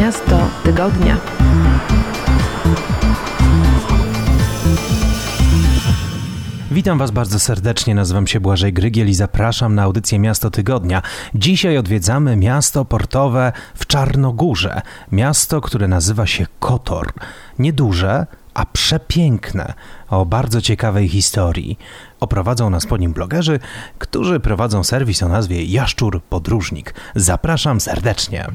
Miasto tygodnia. Witam Was bardzo serdecznie, nazywam się Błażej Grygiel i zapraszam na audycję Miasto Tygodnia. Dzisiaj odwiedzamy miasto portowe w Czarnogórze. Miasto, które nazywa się Kotor. Nieduże, a przepiękne, o bardzo ciekawej historii. Oprowadzą nas po nim blogerzy, którzy prowadzą serwis o nazwie Jaszczur Podróżnik. Zapraszam serdecznie.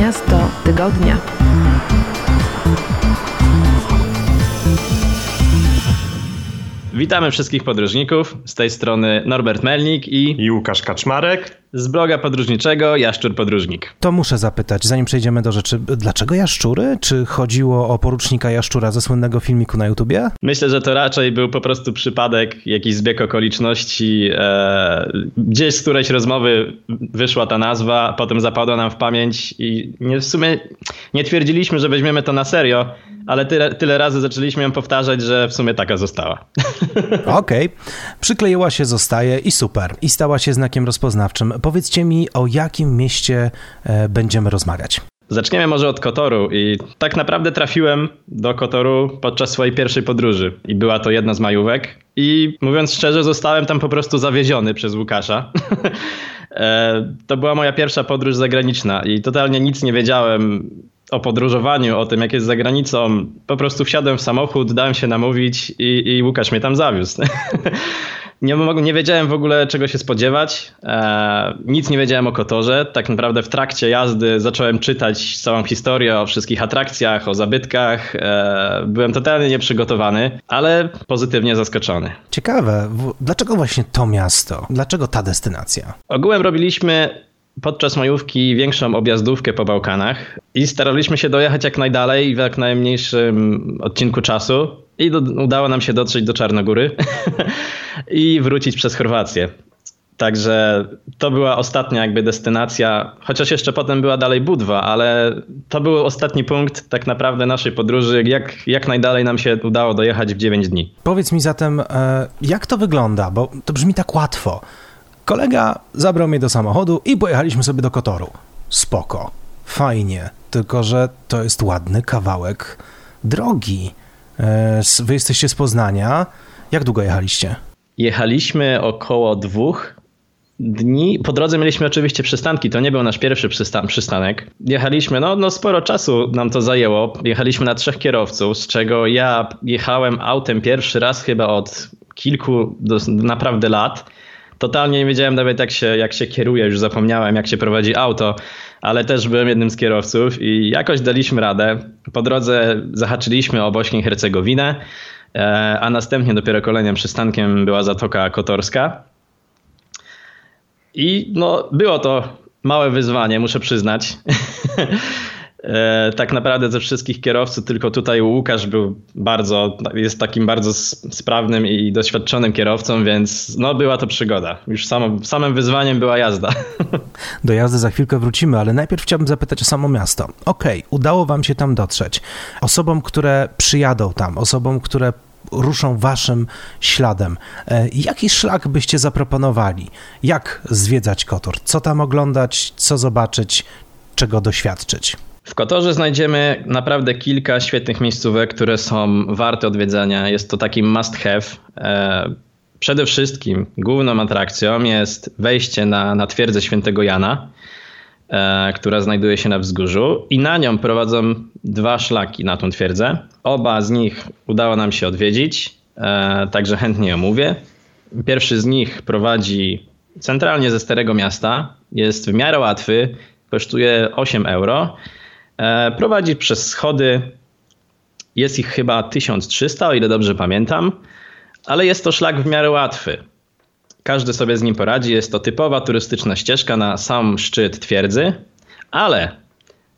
Miasto tygodnia. Witamy wszystkich podróżników. Z tej strony Norbert Melnik i, i Łukasz Kaczmarek z bloga podróżniczego Jaszczur Podróżnik. To muszę zapytać, zanim przejdziemy do rzeczy, dlaczego jaszczury? Czy chodziło o porucznika jaszczura ze słynnego filmiku na YouTubie? Myślę, że to raczej był po prostu przypadek, jakiś zbieg okoliczności. E, gdzieś z którejś rozmowy wyszła ta nazwa, potem zapadła nam w pamięć i nie, w sumie nie twierdziliśmy, że weźmiemy to na serio, ale tyle, tyle razy zaczęliśmy ją powtarzać, że w sumie taka została. Okej, okay. przykleiła się, zostaje i super. I stała się znakiem rozpoznawczym powiedzcie mi, o jakim mieście e, będziemy rozmawiać. Zaczniemy może od Kotoru i tak naprawdę trafiłem do Kotoru podczas swojej pierwszej podróży i była to jedna z majówek i mówiąc szczerze zostałem tam po prostu zawieziony przez Łukasza. E, to była moja pierwsza podróż zagraniczna i totalnie nic nie wiedziałem o podróżowaniu, o tym jak jest za granicą. Po prostu wsiadłem w samochód, dałem się namówić i, i Łukasz mnie tam zawiózł. nie, nie wiedziałem w ogóle czego się spodziewać. E, nic nie wiedziałem o Kotorze. Tak naprawdę w trakcie jazdy zacząłem czytać całą historię o wszystkich atrakcjach, o zabytkach. E, byłem totalnie nieprzygotowany, ale pozytywnie zaskoczony. Ciekawe, dlaczego właśnie to miasto? Dlaczego ta destynacja? Ogółem robiliśmy podczas majówki większą objazdówkę po Bałkanach i staraliśmy się dojechać jak najdalej w jak najmniejszym odcinku czasu i do, udało nam się dotrzeć do Czarnogóry i wrócić przez Chorwację. Także to była ostatnia jakby destynacja, chociaż jeszcze potem była dalej Budwa, ale to był ostatni punkt tak naprawdę naszej podróży, jak, jak najdalej nam się udało dojechać w 9 dni. Powiedz mi zatem, e, jak to wygląda, bo to brzmi tak łatwo. Kolega zabrał mnie do samochodu i pojechaliśmy sobie do Kotoru. Spoko, fajnie, tylko że to jest ładny kawałek drogi. E, wy jesteście z Poznania. Jak długo jechaliście? Jechaliśmy około dwóch dni. Po drodze mieliśmy oczywiście przystanki, to nie był nasz pierwszy przystan przystanek. Jechaliśmy, no, no sporo czasu nam to zajęło. Jechaliśmy na trzech kierowców, z czego ja jechałem autem pierwszy raz chyba od kilku do, naprawdę lat. Totalnie nie wiedziałem nawet jak się, jak się kieruje, już zapomniałem jak się prowadzi auto, ale też byłem jednym z kierowców i jakoś daliśmy radę. Po drodze zahaczyliśmy o Bośnię i Hercegowinę, e, a następnie dopiero kolejnym przystankiem była Zatoka Kotorska. I no, było to małe wyzwanie, muszę przyznać. E, tak naprawdę ze wszystkich kierowców tylko tutaj Łukasz był bardzo, jest takim bardzo sprawnym i doświadczonym kierowcą, więc no była to przygoda. Już samo, samym wyzwaniem była jazda. Do jazdy za chwilkę wrócimy, ale najpierw chciałbym zapytać o samo miasto. Okej, okay, udało wam się tam dotrzeć. Osobom, które przyjadą tam, osobom, które ruszą waszym śladem. E, jaki szlak byście zaproponowali? Jak zwiedzać Kotor? Co tam oglądać? Co zobaczyć? Czego doświadczyć? W Kotorze znajdziemy naprawdę kilka świetnych miejscówek, które są warte odwiedzenia. Jest to taki must have. E, przede wszystkim główną atrakcją jest wejście na, na twierdzę świętego Jana, e, która znajduje się na wzgórzu i na nią prowadzą dwa szlaki na tą twierdzę. Oba z nich udało nam się odwiedzić, e, także chętnie omówię. Pierwszy z nich prowadzi centralnie ze Starego Miasta. Jest w miarę łatwy, kosztuje 8 euro prowadzi przez schody. Jest ich chyba 1300, o ile dobrze pamiętam, ale jest to szlak w miarę łatwy. Każdy sobie z nim poradzi. Jest to typowa turystyczna ścieżka na sam szczyt twierdzy, ale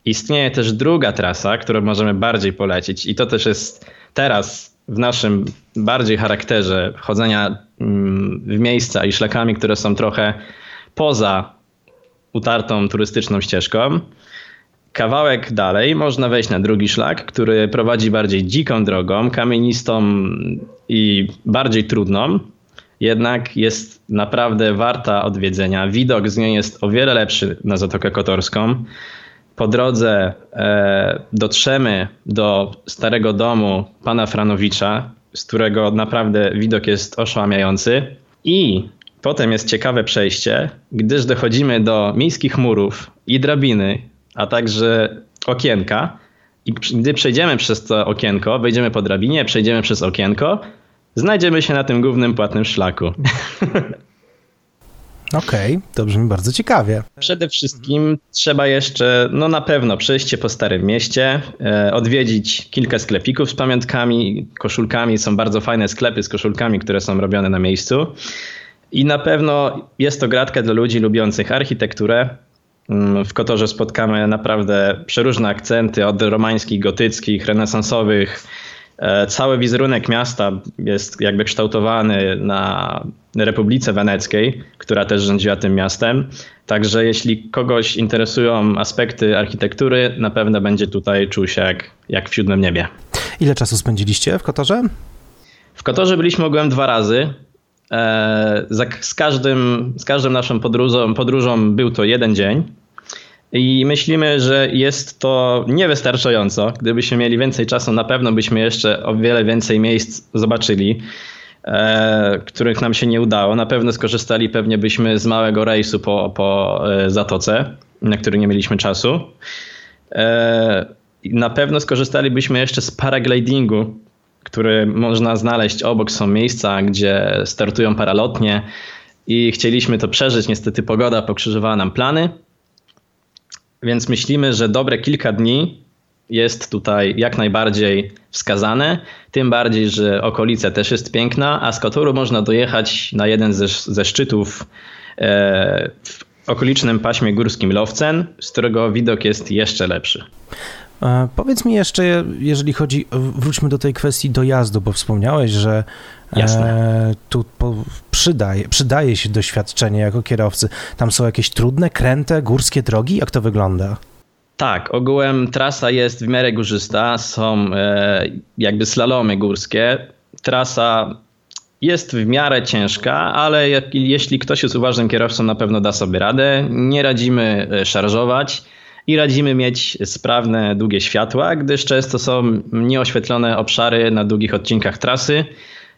istnieje też druga trasa, którą możemy bardziej polecić, i to też jest teraz w naszym bardziej charakterze chodzenia mm, w miejsca i szlakami, które są trochę poza utartą turystyczną ścieżką. Kawałek dalej można wejść na drugi szlak, który prowadzi bardziej dziką drogą, kamienistą i bardziej trudną. jednak jest naprawdę warta odwiedzenia. Widok z niej jest o wiele lepszy na Zatokę Kotorską. Po drodze e, dotrzemy do starego domu pana Franowicza, z którego naprawdę widok jest oszałamiający. I potem jest ciekawe przejście, gdyż dochodzimy do miejskich murów i drabiny, a także okienka. I gdy przejdziemy przez to okienko, wejdziemy po drabinie, przejdziemy przez okienko, znajdziemy się na tym głównym płatnym szlaku. Okej, okay, to brzmi bardzo ciekawie. Przede wszystkim trzeba jeszcze, no na pewno, przejście po Starym Mieście, e, odwiedzić kilka sklepików z pamiątkami, koszulkami. Są bardzo fajne sklepy z koszulkami, które są robione na miejscu. I na pewno jest to gratka dla ludzi lubiących architekturę. Mm, w Kotorze spotkamy naprawdę przeróżne akcenty, od romańskich, gotyckich, renesansowych, E, cały wizerunek miasta jest jakby kształtowany na Republice Weneckiej, która też rządziła tym miastem. Także jeśli kogoś interesują aspekty architektury, na pewno będzie tutaj czuł się jak, jak w siódmym niebie. Ile czasu spędziliście w Kotorze? W Kotorze byliśmy ogółem dwa razy. E, z, każdym, z naszą podróżą, podróżą był to jeden dzień. I myślimy, że jest to niewystarczająco. Gdybyśmy mieli więcej czasu, na pewno byśmy jeszcze o wiele więcej miejsc zobaczyli, e, których nam się nie udało. Na pewno skorzystali pewnie byśmy z małego rejsu po, po e, zatoce, na który nie mieliśmy czasu. E, na pewno skorzystalibyśmy jeszcze z paraglidingu, który można znaleźć obok. Są miejsca, gdzie startują paralotnie i chcieliśmy to przeżyć. Niestety pogoda pokrzyżowała nam plany. Więc myślimy, że dobre kilka dni jest tutaj jak najbardziej wskazane. Tym bardziej, że okolica też jest piękna, a z Kotoru można dojechać na jeden ze, ze szczytów e, w okolicznym paśmie górskim Lowcen, z którego widok jest jeszcze lepszy. E, powiedz mi jeszcze, jeżeli chodzi, wróćmy do tej kwestii dojazdu, bo wspomniałeś, że e, tu po, przydaje, przydaje się doświadczenie jako kierowcy. Tam są jakieś trudne, kręte, górskie drogi? Jak to wygląda? Tak, ogółem trasa jest w miarę górzysta, są e, jakby slalomy górskie. Trasa jest w miarę ciężka, ale jeśli ktoś jest uważnym kierowcą, na pewno da sobie radę. Nie radzimy szarżować i radzimy mieć sprawne, długie światła, gdyż często są nieoświetlone obszary na długich odcinkach trasy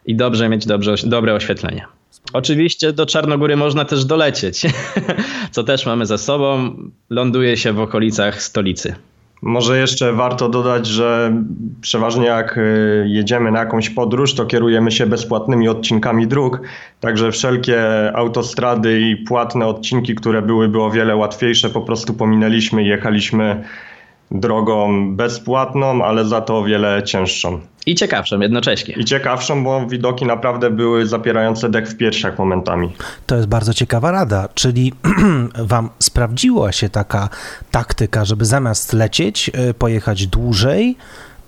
i dobrze mieć dobrze, dobre oświetlenie. Oczywiście do Czarnogóry można też dolecieć, co też mamy za sobą. Ląduje się w okolicach stolicy. Może jeszcze warto dodać, że przeważnie jak y, jedziemy na jakąś podróż, to kierujemy się bezpłatnymi odcinkami dróg, także wszelkie autostrady i płatne odcinki, które byłyby o wiele łatwiejsze, po prostu pominęliśmy i jechaliśmy drogą bezpłatną, ale za to o wiele cięższą. I ciekawszą jednocześnie. I ciekawszą, bo widoki naprawdę były zapierające dech w piersiach momentami. To jest bardzo ciekawa rada, czyli wam sprawdziła się taka taktyka, żeby zamiast lecieć, e, pojechać dłużej,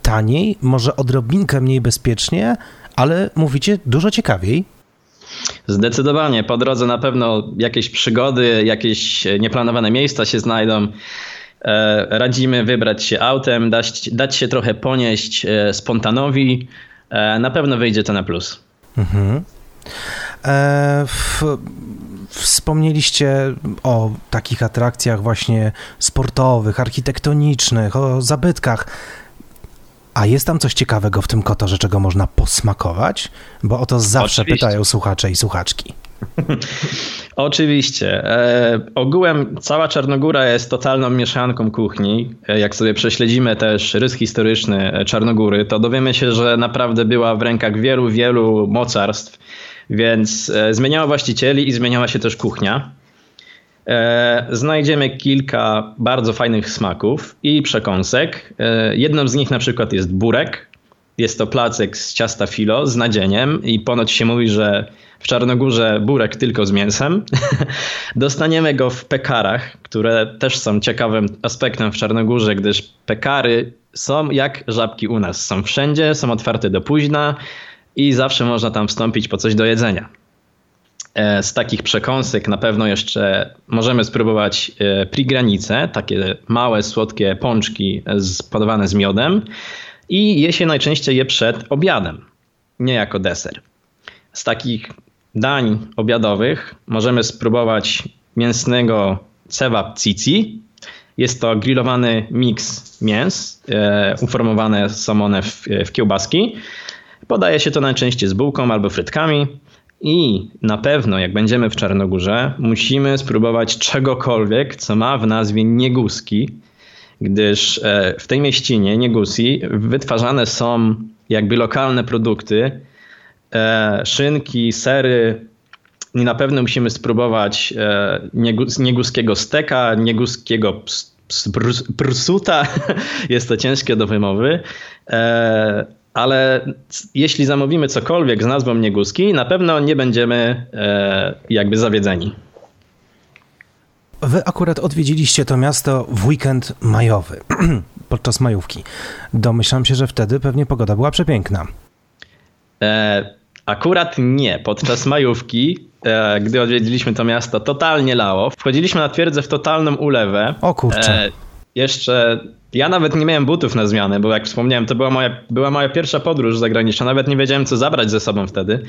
taniej, może odrobinkę mniej bezpiecznie, ale mówicie dużo ciekawiej. Zdecydowanie. Po drodze na pewno jakieś przygody, jakieś nieplanowane miejsca się znajdą. E, radzimy wybrać się autem, dać, dać się trochę ponieść e, spontanowi. E, na pewno wyjdzie to na plus. Mhm. E, w, wspomnieliście o takich atrakcjach właśnie sportowych, architektonicznych, o zabytkach. A jest tam coś ciekawego w tym kotorze, czego można posmakować? Bo o to zawsze Oczywiście. pytają słuchacze i słuchaczki. Oczywiście. E, ogółem cała Czarnogóra jest totalną mieszanką kuchni. E, jak sobie prześledzimy też rys historyczny Czarnogóry, to dowiemy się, że naprawdę była w rękach wielu, wielu mocarstw, więc e, zmieniała właścicieli i zmieniała się też kuchnia. E, znajdziemy kilka bardzo fajnych smaków i przekąsek. E, jedną z nich na przykład jest burek. Jest to placek z ciasta filo z nadzieniem i ponoć się mówi, że w Czarnogórze burek tylko z mięsem. Dostaniemy go w pekarach, które też są ciekawym aspektem w Czarnogórze, gdyż pekary są jak żabki u nas. Są wszędzie, są otwarte do późna i zawsze można tam wstąpić po coś do jedzenia. E, z takich przekąsek na pewno jeszcze możemy spróbować e, prigranice, takie małe, słodkie pączki podawane z miodem i je się najczęściej je przed obiadem, nie jako deser. Z takich dań obiadowych możemy spróbować mięsnego cewap cici. Jest to grillowany miks mięs, e, uformowane są one w, w kiełbaski. Podaje się to najczęściej z bułką albo frytkami. I na pewno, jak będziemy w Czarnogórze, musimy spróbować czegokolwiek, co ma w nazwie nieguski, gdyż e, w tej mieścinie, Niegusi, wytwarzane są jakby lokalne produkty, e, szynki, sery, i na pewno musimy spróbować e, nieguskiego steka, nieguskiego prusuta. Jest to ciężkie do wymowy. Ale jeśli zamówimy cokolwiek z nazwą nieguski, na pewno nie będziemy jakby zawiedzeni. Wy akurat odwiedziliście to miasto w weekend majowy, podczas majówki. Domyślam się, że wtedy pewnie pogoda była przepiękna. E, akurat nie. Podczas majówki e, gdy odwiedziliśmy to miasto, totalnie lało. Wchodziliśmy na twierdzę w totalną ulewę. O kurczę. E, jeszcze ja nawet nie miałem butów na zmianę, bo jak wspomniałem, to była moja, była moja pierwsza podróż zagraniczna. Nawet nie wiedziałem, co zabrać ze sobą wtedy,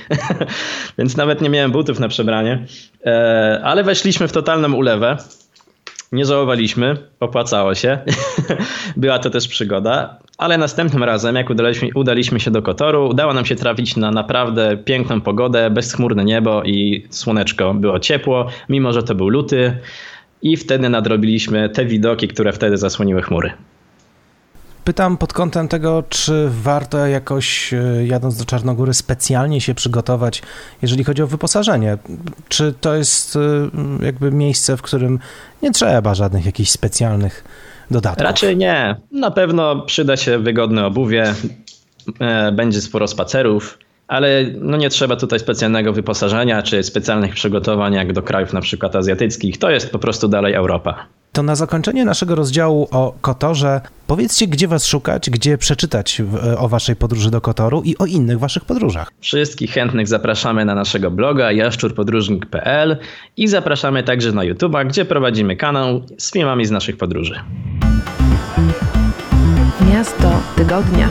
więc nawet nie miałem butów na przebranie. E, ale weszliśmy w totalną ulewę. Nie żałowaliśmy, opłacało się. Była to też przygoda, ale następnym razem, jak udaliśmy, udaliśmy się do Kotoru, udało nam się trafić na naprawdę piękną pogodę, bezchmurne niebo i słoneczko. Było ciepło, mimo że to był luty, i wtedy nadrobiliśmy te widoki, które wtedy zasłoniły chmury. Pytam pod kątem tego, czy warto jakoś e, jadąc do Czarnogóry specjalnie się przygotować, jeżeli chodzi o wyposażenie. Czy to jest e, jakby miejsce, w którym nie trzeba żadnych jakichś specjalnych dodatków? Raczej nie. Na pewno przyda się wygodne obuwie, e, będzie sporo spacerów, ale no nie trzeba tutaj specjalnego wyposażenia czy specjalnych przygotowań jak do krajów na przykład azjatyckich. To jest po prostu dalej Europa. To na zakończenie naszego rozdziału o Kotorze powiedzcie, gdzie was szukać, gdzie przeczytać o waszej podróży do Kotoru i o innych waszych podróżach. Wszystkich chętnych zapraszamy na naszego bloga jaszczurpodróżnik.pl i zapraszamy także na YouTube, gdzie prowadzimy kanał z filmami z naszych podróży. Miasto tygodnia.